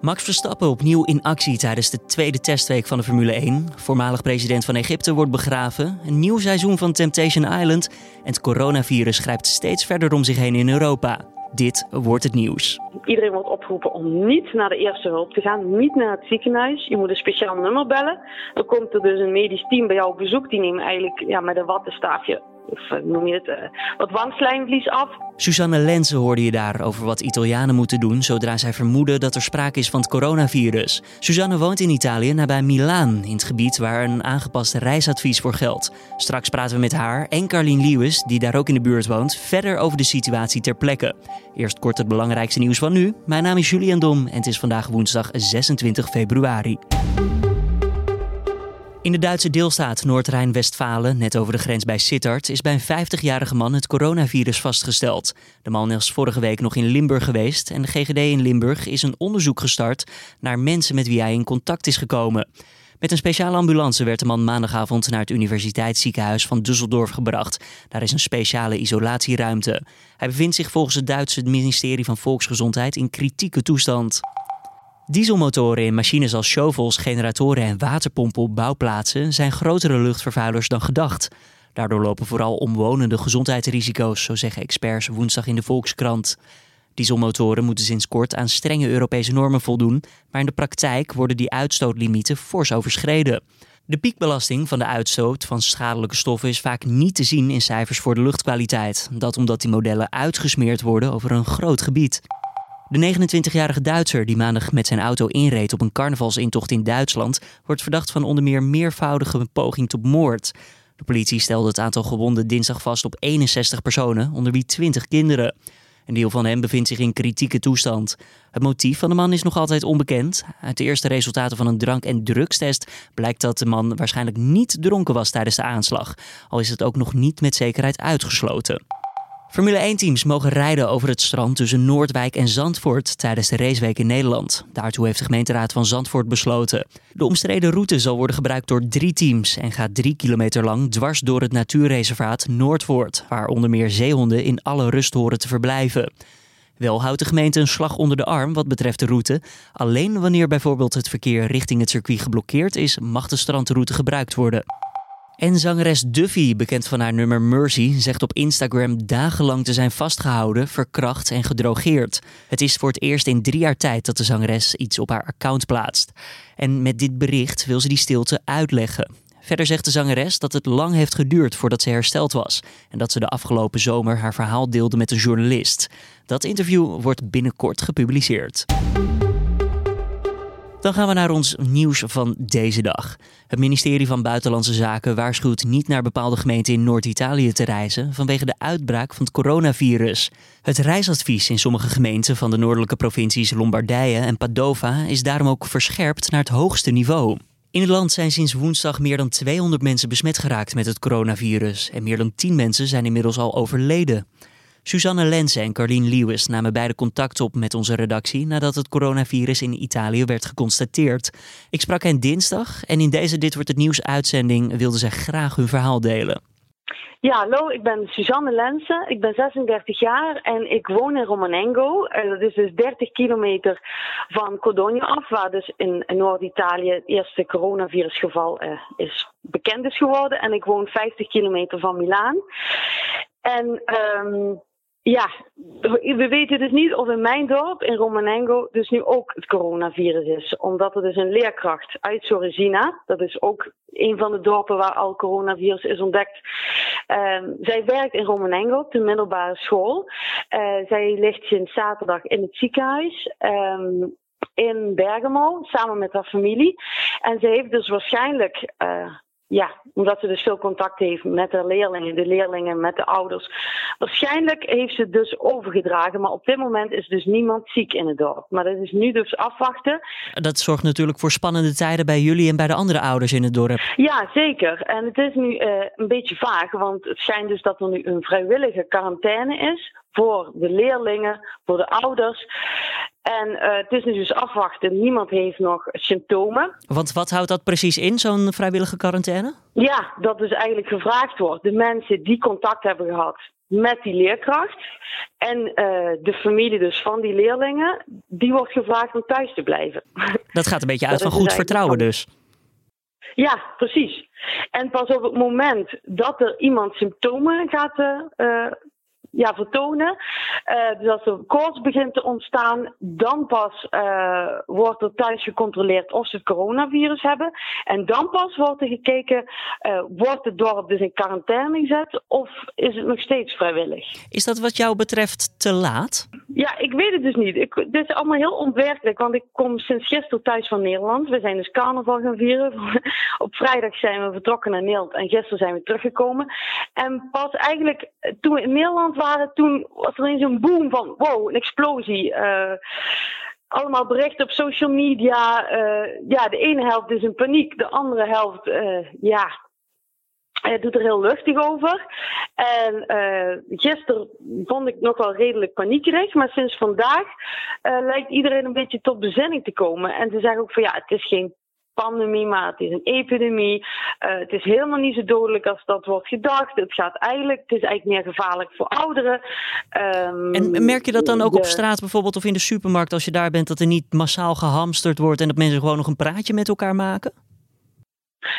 Max Verstappen opnieuw in actie tijdens de tweede testweek van de Formule 1. Voormalig president van Egypte wordt begraven. Een nieuw seizoen van Temptation Island. En het coronavirus grijpt steeds verder om zich heen in Europa. Dit wordt het nieuws. Iedereen wordt opgeroepen om niet naar de eerste hulp te gaan, niet naar het ziekenhuis. Je moet een speciaal nummer bellen. Dan komt er dus een medisch team bij jou op bezoek. Die nemen eigenlijk ja, met een wattenstaafje of eh, noem je het, uh, wat wangslijmvlies af. Suzanne Lenze hoorde je daar over wat Italianen moeten doen zodra zij vermoeden dat er sprake is van het coronavirus. Suzanne woont in Italië nabij Milaan, in het gebied waar een aangepast reisadvies voor geldt. Straks praten we met haar en Carlien Lewis, die daar ook in de buurt woont, verder over de situatie ter plekke. Eerst kort het belangrijkste nieuws van nu. Mijn naam is Julian Dom en het is vandaag woensdag 26 februari. In de Duitse deelstaat Noord-Rijn-Westfalen, net over de grens bij Sittard, is bij een 50-jarige man het coronavirus vastgesteld. De man is vorige week nog in Limburg geweest en de GGD in Limburg is een onderzoek gestart naar mensen met wie hij in contact is gekomen. Met een speciale ambulance werd de man maandagavond naar het universiteitsziekenhuis van Düsseldorf gebracht. Daar is een speciale isolatieruimte. Hij bevindt zich volgens het Duitse ministerie van Volksgezondheid in kritieke toestand. Dieselmotoren in machines als shovels, generatoren en waterpompen op bouwplaatsen zijn grotere luchtvervuilers dan gedacht. Daardoor lopen vooral omwonenden gezondheidsrisico's, zo zeggen experts woensdag in de Volkskrant. Dieselmotoren moeten sinds kort aan strenge Europese normen voldoen, maar in de praktijk worden die uitstootlimieten fors overschreden. De piekbelasting van de uitstoot van schadelijke stoffen is vaak niet te zien in cijfers voor de luchtkwaliteit. Dat omdat die modellen uitgesmeerd worden over een groot gebied. De 29-jarige Duitser die maandag met zijn auto inreed op een carnavalsintocht in Duitsland, wordt verdacht van onder meer meervoudige poging tot moord. De politie stelde het aantal gewonden dinsdag vast op 61 personen, onder wie 20 kinderen. Een deel van hen bevindt zich in kritieke toestand. Het motief van de man is nog altijd onbekend. Uit de eerste resultaten van een drank- en drugstest blijkt dat de man waarschijnlijk niet dronken was tijdens de aanslag, al is het ook nog niet met zekerheid uitgesloten. Formule 1-teams mogen rijden over het strand tussen Noordwijk en Zandvoort tijdens de raceweek in Nederland. Daartoe heeft de gemeenteraad van Zandvoort besloten. De omstreden route zal worden gebruikt door drie teams en gaat drie kilometer lang dwars door het natuurreservaat Noordvoort, waar onder meer zeehonden in alle rust horen te verblijven. Wel houdt de gemeente een slag onder de arm wat betreft de route. Alleen wanneer bijvoorbeeld het verkeer richting het circuit geblokkeerd is, mag de strandroute gebruikt worden. En zangeres Duffy, bekend van haar nummer Mercy, zegt op Instagram dagenlang te zijn vastgehouden, verkracht en gedrogeerd. Het is voor het eerst in drie jaar tijd dat de zangeres iets op haar account plaatst. En met dit bericht wil ze die stilte uitleggen. Verder zegt de zangeres dat het lang heeft geduurd voordat ze hersteld was en dat ze de afgelopen zomer haar verhaal deelde met een journalist. Dat interview wordt binnenkort gepubliceerd. Dan gaan we naar ons nieuws van deze dag. Het ministerie van Buitenlandse Zaken waarschuwt niet naar bepaalde gemeenten in Noord-Italië te reizen vanwege de uitbraak van het coronavirus. Het reisadvies in sommige gemeenten van de noordelijke provincies Lombardije en Padova is daarom ook verscherpt naar het hoogste niveau. In het land zijn sinds woensdag meer dan 200 mensen besmet geraakt met het coronavirus en meer dan 10 mensen zijn inmiddels al overleden. Suzanne Lenze en Carlien Lewis namen beide contact op met onze redactie nadat het coronavirus in Italië werd geconstateerd. Ik sprak hen dinsdag en in deze Dit wordt het nieuws uitzending wilden zij graag hun verhaal delen. Ja, hallo, ik ben Suzanne Lense. Ik ben 36 jaar en ik woon in Romanengo. Eh, dat is dus 30 kilometer van Codogno af, waar dus in Noord-Italië het eerste coronavirusgeval uh, is bekend is geworden. En ik woon 50 kilometer van Milaan. En um, ja, we weten dus niet of in mijn dorp, in Romanengo, dus nu ook het coronavirus is. Omdat er dus een leerkracht uit Sorrezina, dat is ook een van de dorpen waar al coronavirus is ontdekt. Um, zij werkt in Romanengo de middelbare school. Uh, zij ligt sinds zaterdag in het ziekenhuis. Um, in Bergamo, samen met haar familie. En ze heeft dus waarschijnlijk uh, ja, omdat ze dus veel contact heeft met de leerlingen, de leerlingen met de ouders. Waarschijnlijk heeft ze het dus overgedragen, maar op dit moment is dus niemand ziek in het dorp. Maar dat is nu dus afwachten. Dat zorgt natuurlijk voor spannende tijden bij jullie en bij de andere ouders in het dorp. Ja, zeker. En het is nu uh, een beetje vaag, want het schijnt dus dat er nu een vrijwillige quarantaine is voor de leerlingen, voor de ouders. En uh, het is nu dus afwachten. Niemand heeft nog symptomen. Want wat houdt dat precies in, zo'n vrijwillige quarantaine? Ja, dat dus eigenlijk gevraagd wordt. De mensen die contact hebben gehad met die leerkracht. En de familie dus van die leerlingen, die wordt gevraagd om thuis te blijven. Dat gaat een beetje uit van goed vertrouwen dus. Ja, precies. En pas op het moment dat er iemand symptomen gaat uh, ja, vertonen. Uh, dus als er koorts begint te ontstaan, dan pas uh, wordt er thuis gecontroleerd of ze het coronavirus hebben. En dan pas wordt er gekeken, uh, wordt het dorp dus in quarantaine gezet of is het nog steeds vrijwillig? Is dat wat jou betreft te laat? Ja, ik weet het dus niet. Ik, dit is allemaal heel onwerkelijk, want ik kom sinds gisteren thuis van Nederland. We zijn dus carnaval gaan vieren. Op vrijdag zijn we vertrokken naar Nederland en gisteren zijn we teruggekomen. En pas eigenlijk toen we in Nederland waren, toen was er ineens een boom van wow, een explosie. Uh, allemaal berichten op social media. Uh, ja, de ene helft is in paniek, de andere helft, uh, ja, doet er heel luchtig over. En uh, gisteren vond ik nog wel redelijk paniekerig. Maar sinds vandaag lijkt iedereen een beetje tot bezinning te komen. En ze zeggen ook van ja, het is geen pandemie, maar het is een epidemie. Uh, het is helemaal niet zo dodelijk als dat wordt gedacht. Het gaat eigenlijk, het is eigenlijk meer gevaarlijk voor ouderen. Um, en merk je dat dan ook op straat bijvoorbeeld of in de supermarkt als je daar bent, dat er niet massaal gehamsterd wordt en dat mensen gewoon nog een praatje met elkaar maken?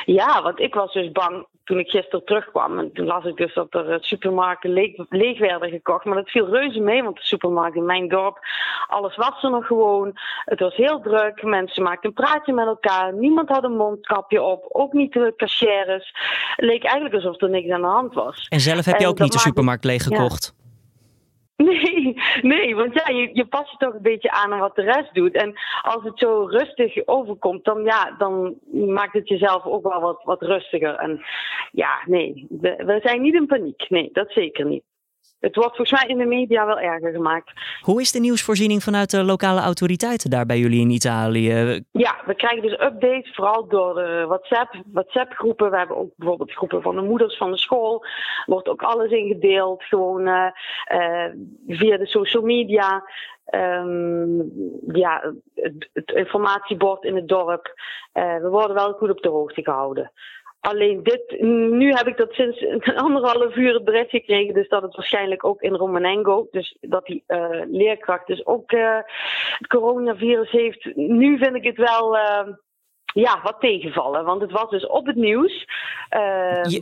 Ja, want ik was dus bang toen ik gisteren terugkwam. En toen las ik dus dat er supermarkten leeg, leeg werden gekocht. Maar dat viel reuze mee, want de supermarkt in mijn dorp, alles was er nog gewoon. Het was heel druk. Mensen maakten een praatje met elkaar. Niemand had een mondkapje op. Ook niet de cashiers. Het leek eigenlijk alsof er niks aan de hand was. En zelf heb je ook niet de supermarkt leeg gekocht? Nee, nee, want ja, je, je past je toch een beetje aan aan wat de rest doet. En als het zo rustig overkomt, dan, ja, dan maakt het jezelf ook wel wat, wat rustiger. En ja, nee, we, we zijn niet in paniek. Nee, dat zeker niet het wordt volgens mij in de media wel erger gemaakt. Hoe is de nieuwsvoorziening vanuit de lokale autoriteiten daar bij jullie in Italië? Ja, we krijgen dus updates, vooral door de WhatsApp, WhatsApp-groepen. We hebben ook bijvoorbeeld groepen van de moeders van de school. Er wordt ook alles ingedeeld, gewoon uh, uh, via de social media. Um, ja, het, het, informatiebord in het dorp. Uh, we worden wel goed op de hoogte gehouden. Alleen dit, nu heb ik dat sinds een anderhalf uur het bericht gekregen, dus dat het waarschijnlijk ook in Romanengo, dus dat die uh, leerkracht dus ook uh, het coronavirus heeft. Nu vind ik het wel. Uh, ja, wat tegenvallen. Want het was dus op het nieuws.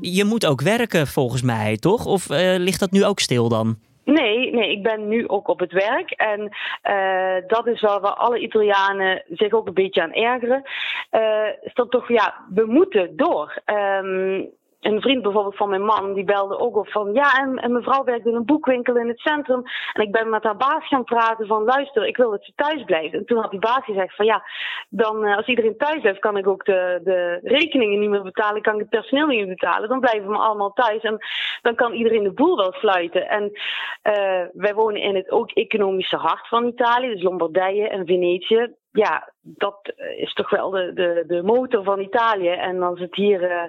Je, moet ook werken volgens mij, toch? Of ligt dat nu ook stil dan? Nee, nee, ik ben nu ook op het werk. En uh, dat is waar alle Italianen zich ook een beetje aan ergeren. Uh, is toch, ja, we moeten door. Um, een vriend bijvoorbeeld van mijn man, die belde ook op van ja, en, en mevrouw werkt in een boekwinkel in het centrum. En ik ben met haar baas gaan praten van luister, ik wil dat ze thuis blijft. En toen had die baas gezegd van ja, dan uh, als iedereen thuis blijft, kan ik ook de, de rekeningen niet meer betalen, kan ik het personeel niet meer betalen. Dan blijven we allemaal thuis en dan kan iedereen de boel wel sluiten. En uh, wij wonen in het ook economische hart van Italië, dus Lombardije en Venetië ja, dat is toch wel de, de, de motor van Italië. En als het hier uh,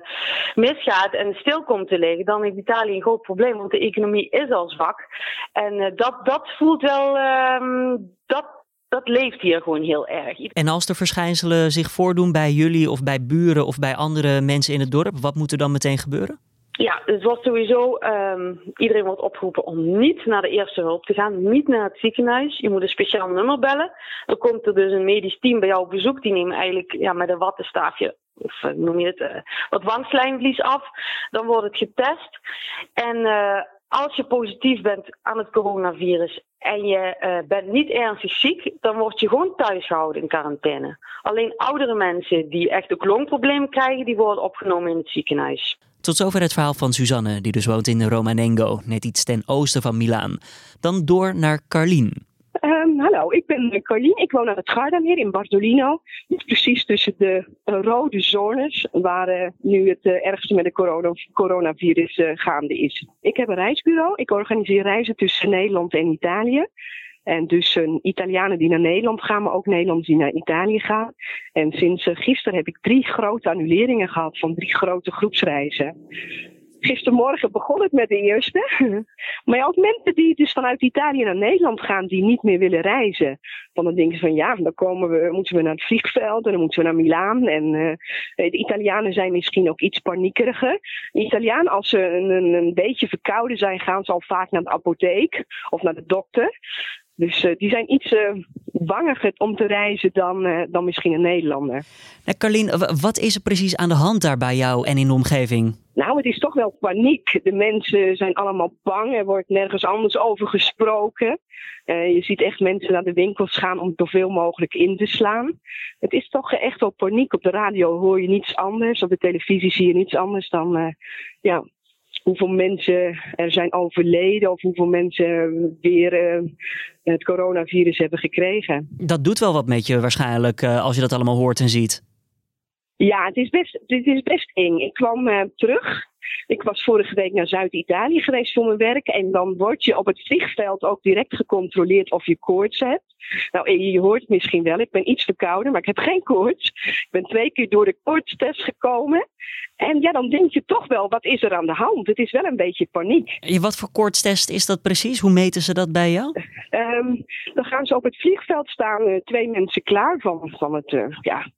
misgaat en stil komt te liggen, dan heeft Italië een groot probleem. Want de economie is al zwak. En uh, dat, dat voelt wel. Uh, dat, dat leeft hier gewoon heel erg. En als er verschijnselen zich voordoen bij jullie of bij buren of bij andere mensen in het dorp, wat moet er dan meteen gebeuren? Ja, het was sowieso, um, iedereen wordt opgeroepen om niet naar de eerste hulp te gaan, niet naar het ziekenhuis. Je moet een speciaal nummer bellen. Dan komt er dus een medisch team bij jou op bezoek. Die nemen eigenlijk ja, met een wattenstaafje, of uh, noem je het, uh, wat wangslijmvlies af. Dan wordt het getest. En uh, als je positief bent aan het coronavirus en je bent niet ernstig ziek, dan word je gewoon thuis gehouden in quarantaine. Alleen oudere mensen die echt ook longproblemen krijgen, die worden opgenomen in het ziekenhuis. Tot zover het verhaal van Suzanne, die dus woont in Romanengo, net iets ten oosten van Milaan. Dan door naar Carlien. Um, hallo, ik ben Carlien. Ik woon aan het Gardameer in Bartolino. Precies tussen de uh, rode zones, waar uh, nu het ergste met corona coronavirus gaande is. Ik heb een reisbureau. Ik organiseer reizen tussen Nederland en Italië. En dus uh, Italianen die naar Nederland gaan, maar ook Nederlanders die naar Italië gaan. En sinds uh, gisteren heb ik drie grote annuleringen gehad van drie grote groepsreizen. gistermorgen begon het met de eerste. maar ook mensen die dus vanuit Italië naar Nederland gaan, die niet meer willen reizen. Dan denken ze van ja, dan komen we, moeten we naar het vliegveld en dan moeten we naar Milaan. En uh, de Italianen zijn misschien ook iets paniekeriger. De Italianen, als ze een, een, een beetje verkouden zijn, gaan ze al vaak naar de apotheek of naar de dokter. Dus uh, die zijn iets uh, banger om te reizen dan, uh, dan misschien een Nederlander. Nou, Carlien, wat is er precies aan de hand daar bij jou en in de omgeving? Nou, het is toch wel paniek. De mensen zijn allemaal bang. Er wordt nergens anders over gesproken. je ziet echt mensen naar de winkels gaan om zoveel mogelijk in te slaan. Het is toch echt wel paniek. Op de radio hoor je niets anders. Op de televisie zie je niets anders dan ja, hoeveel mensen er zijn overleden of hoeveel mensen weer uh, het coronavirus hebben gekregen. Dat doet wel wat met je waarschijnlijk uh, als je dat allemaal hoort en ziet. Ja, het is best, het is best eng. Ik kwam uh, terug. Ik was vorige week naar Zuid-Italië geweest voor mijn werk. En dan word je op het vliegveld ook direct gecontroleerd of je koorts hebt. Nou, je hoort het misschien wel. Ik ben iets verkouden, maar ik heb geen koorts. Ik ben twee keer door de koortstest gekomen. En ja, dan denk je toch wel, wat is er aan de hand? Het is wel een beetje paniek. Wat voor koortstest is dat precies? Hoe meten ze dat bij jou? Um, dan gaan ze op het vliegveld staan, uh, twee mensen klaar van, van het uh, ja,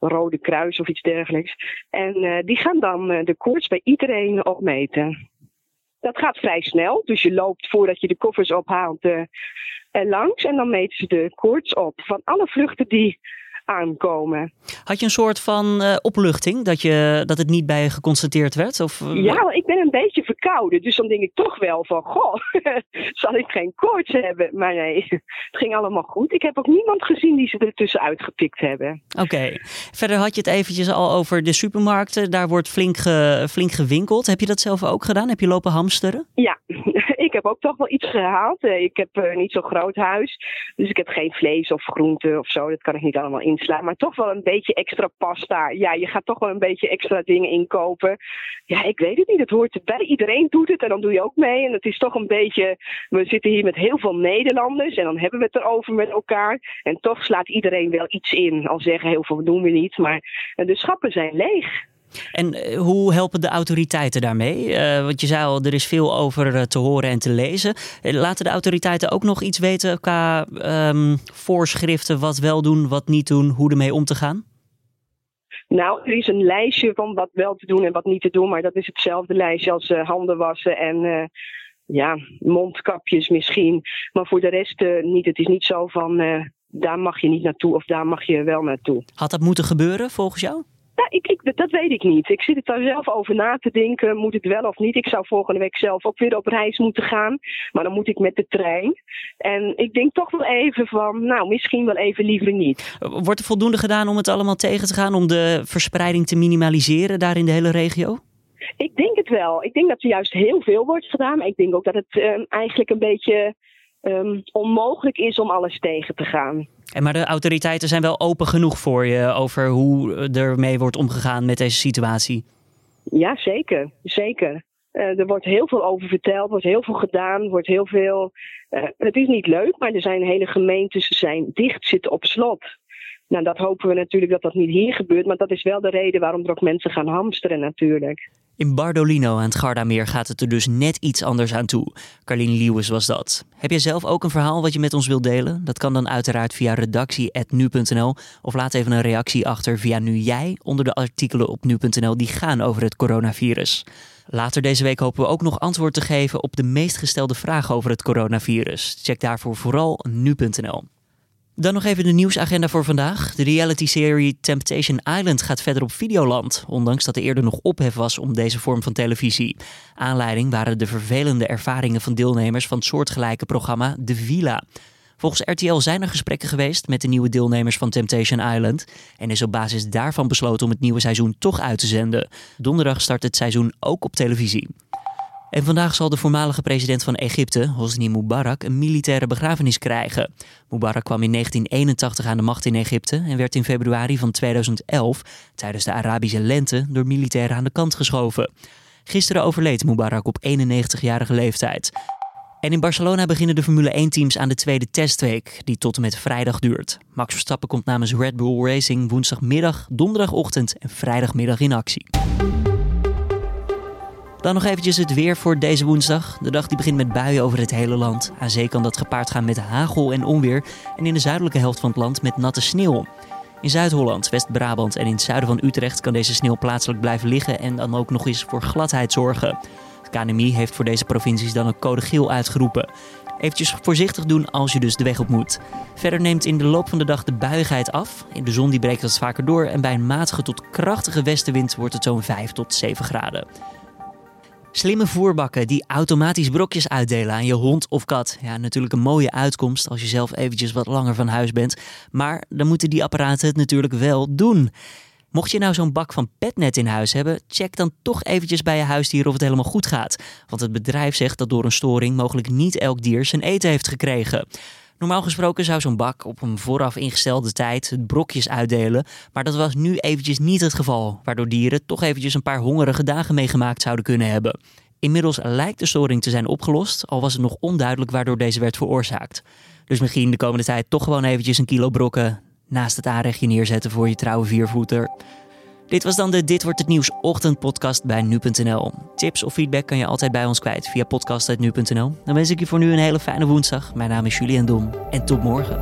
Rode Kruis of iets dergelijks. En uh, die gaan dan de koorts bij iedereen opmeten. Dat gaat vrij snel, dus je loopt voordat je de koffers ophaalt langs en dan meten ze de koorts op. Van alle vluchten die aankomen. Had je een soort van uh, opluchting dat, je, dat het niet bij je geconstateerd werd? Of, uh... Ja, ik ben een beetje verkouden. Dus dan denk ik toch wel van, goh, zal ik geen koorts hebben? Maar nee, het ging allemaal goed. Ik heb ook niemand gezien die ze er tussenuit gepikt hebben. Oké. Okay. Verder had je het eventjes al over de supermarkten. Daar wordt flink, ge, flink gewinkeld. Heb je dat zelf ook gedaan? Heb je lopen hamsteren? Ja, ik heb ook toch wel iets gehaald. Eh, ik heb uh, niet zo'n groot huis. Dus ik heb geen vlees of groente of zo. Dat kan ik niet allemaal inslaan. Maar toch wel een beetje extra pasta. Ja, je gaat toch wel een beetje extra dingen inkopen. Ja, ik weet het niet. Het hoort erbij. Iedereen doet het en dan doe je ook mee. En het is toch een beetje. We zitten hier met heel veel Nederlanders. En dan hebben we het erover met elkaar. En toch slaat iedereen wel iets in. Al zeggen heel veel doen we niet. Maar de schappen zijn leeg. En eh, hoe helpen de autoriteiten daarmee? Uh, want je zei al, er is veel over uh, te horen en te lezen. Laten de autoriteiten ook nog iets weten qua um, voorschriften, wat wel doen, wat niet doen, hoe ermee om te gaan? Nou, er is een lijstje van wat wel te doen en wat niet te doen, maar dat is hetzelfde lijstje als handen wassen en ja, mondkapjes misschien. Maar voor de rest niet. Het is niet zo van daar mag je niet naartoe of daar mag je wel naartoe. Had dat moeten gebeuren volgens jou? Nou, ik, ik, dat weet ik niet. Ik zit er daar zelf over na te denken. Moet het wel of niet? Ik zou volgende week zelf ook weer op reis moeten gaan. Maar dan moet ik met de trein. En ik denk toch wel even van, nou, misschien wel even liever niet. Wordt er voldoende gedaan om het allemaal tegen te gaan? Om de verspreiding te minimaliseren daar in de hele regio? Ik denk het wel. Ik denk dat er juist heel veel wordt gedaan. Maar ik denk ook dat het uh, eigenlijk een beetje um, onmogelijk is om alles tegen te gaan. En maar de autoriteiten zijn wel open genoeg voor je over hoe ermee wordt omgegaan met deze situatie. Ja, zeker. Zeker. Uh, er wordt heel veel over verteld, wordt heel veel gedaan, wordt heel veel. Uh, het is niet leuk, maar er zijn hele gemeentes zijn dicht, zitten op slot. Nou, dat hopen we natuurlijk dat dat niet hier gebeurt, maar dat is wel de reden waarom er ook mensen gaan hamsteren natuurlijk. In Bardolino aan het Gardameer gaat het er dus net iets anders aan toe. Carlien Lewis was dat. Heb jij zelf ook een verhaal wat je met ons wilt delen? Dat kan dan uiteraard via redactie.nu.nl of laat even een reactie achter via nu jij onder de artikelen op nu.nl die gaan over het coronavirus. Later deze week hopen we ook nog antwoord te geven op de meest gestelde vragen over het coronavirus. Check daarvoor vooral nu.nl. Dan nog even de nieuwsagenda voor vandaag. De reality-serie Temptation Island gaat verder op Videoland, ondanks dat er eerder nog ophef was om deze vorm van televisie. Aanleiding waren de vervelende ervaringen van deelnemers van het soortgelijke programma De Villa. Volgens RTL zijn er gesprekken geweest met de nieuwe deelnemers van Temptation Island en is op basis daarvan besloten om het nieuwe seizoen toch uit te zenden. Donderdag start het seizoen ook op televisie. En vandaag zal de voormalige president van Egypte, Hosni Mubarak, een militaire begrafenis krijgen. Mubarak kwam in 1981 aan de macht in Egypte en werd in februari van 2011, tijdens de Arabische lente, door militairen aan de kant geschoven. Gisteren overleed Mubarak op 91-jarige leeftijd. En in Barcelona beginnen de Formule 1-teams aan de tweede testweek, die tot en met vrijdag duurt. Max Verstappen komt namens Red Bull Racing woensdagmiddag, donderdagochtend en vrijdagmiddag in actie. Dan nog eventjes het weer voor deze woensdag. De dag die begint met buien over het hele land. Aan zee kan dat gepaard gaan met hagel en onweer. En in de zuidelijke helft van het land met natte sneeuw. In Zuid-Holland, West-Brabant en in het zuiden van Utrecht kan deze sneeuw plaatselijk blijven liggen en dan ook nog eens voor gladheid zorgen. Het KNMI heeft voor deze provincies dan een code geel uitgeroepen. Eventjes voorzichtig doen als je dus de weg op moet. Verder neemt in de loop van de dag de buigheid af. In de zon die breekt wat vaker door en bij een matige tot krachtige westenwind wordt het zo'n 5 tot 7 graden. Slimme voerbakken die automatisch brokjes uitdelen aan je hond of kat. Ja, natuurlijk een mooie uitkomst als je zelf eventjes wat langer van huis bent. Maar dan moeten die apparaten het natuurlijk wel doen. Mocht je nou zo'n bak van Petnet in huis hebben, check dan toch eventjes bij je huisdier of het helemaal goed gaat. Want het bedrijf zegt dat door een storing mogelijk niet elk dier zijn eten heeft gekregen. Normaal gesproken zou zo'n bak op een vooraf ingestelde tijd brokjes uitdelen, maar dat was nu eventjes niet het geval, waardoor dieren toch eventjes een paar hongerige dagen meegemaakt zouden kunnen hebben. Inmiddels lijkt de storing te zijn opgelost, al was het nog onduidelijk waardoor deze werd veroorzaakt. Dus misschien de komende tijd toch gewoon eventjes een kilo brokken naast het aanrechtje neerzetten voor je trouwe viervoeter. Dit was dan de Dit wordt het nieuws ochtendpodcast bij nu.nl. Tips of feedback kan je altijd bij ons kwijt via podcast.nu.nl. Dan wens ik je voor nu een hele fijne woensdag. Mijn naam is Julian Dom en tot morgen.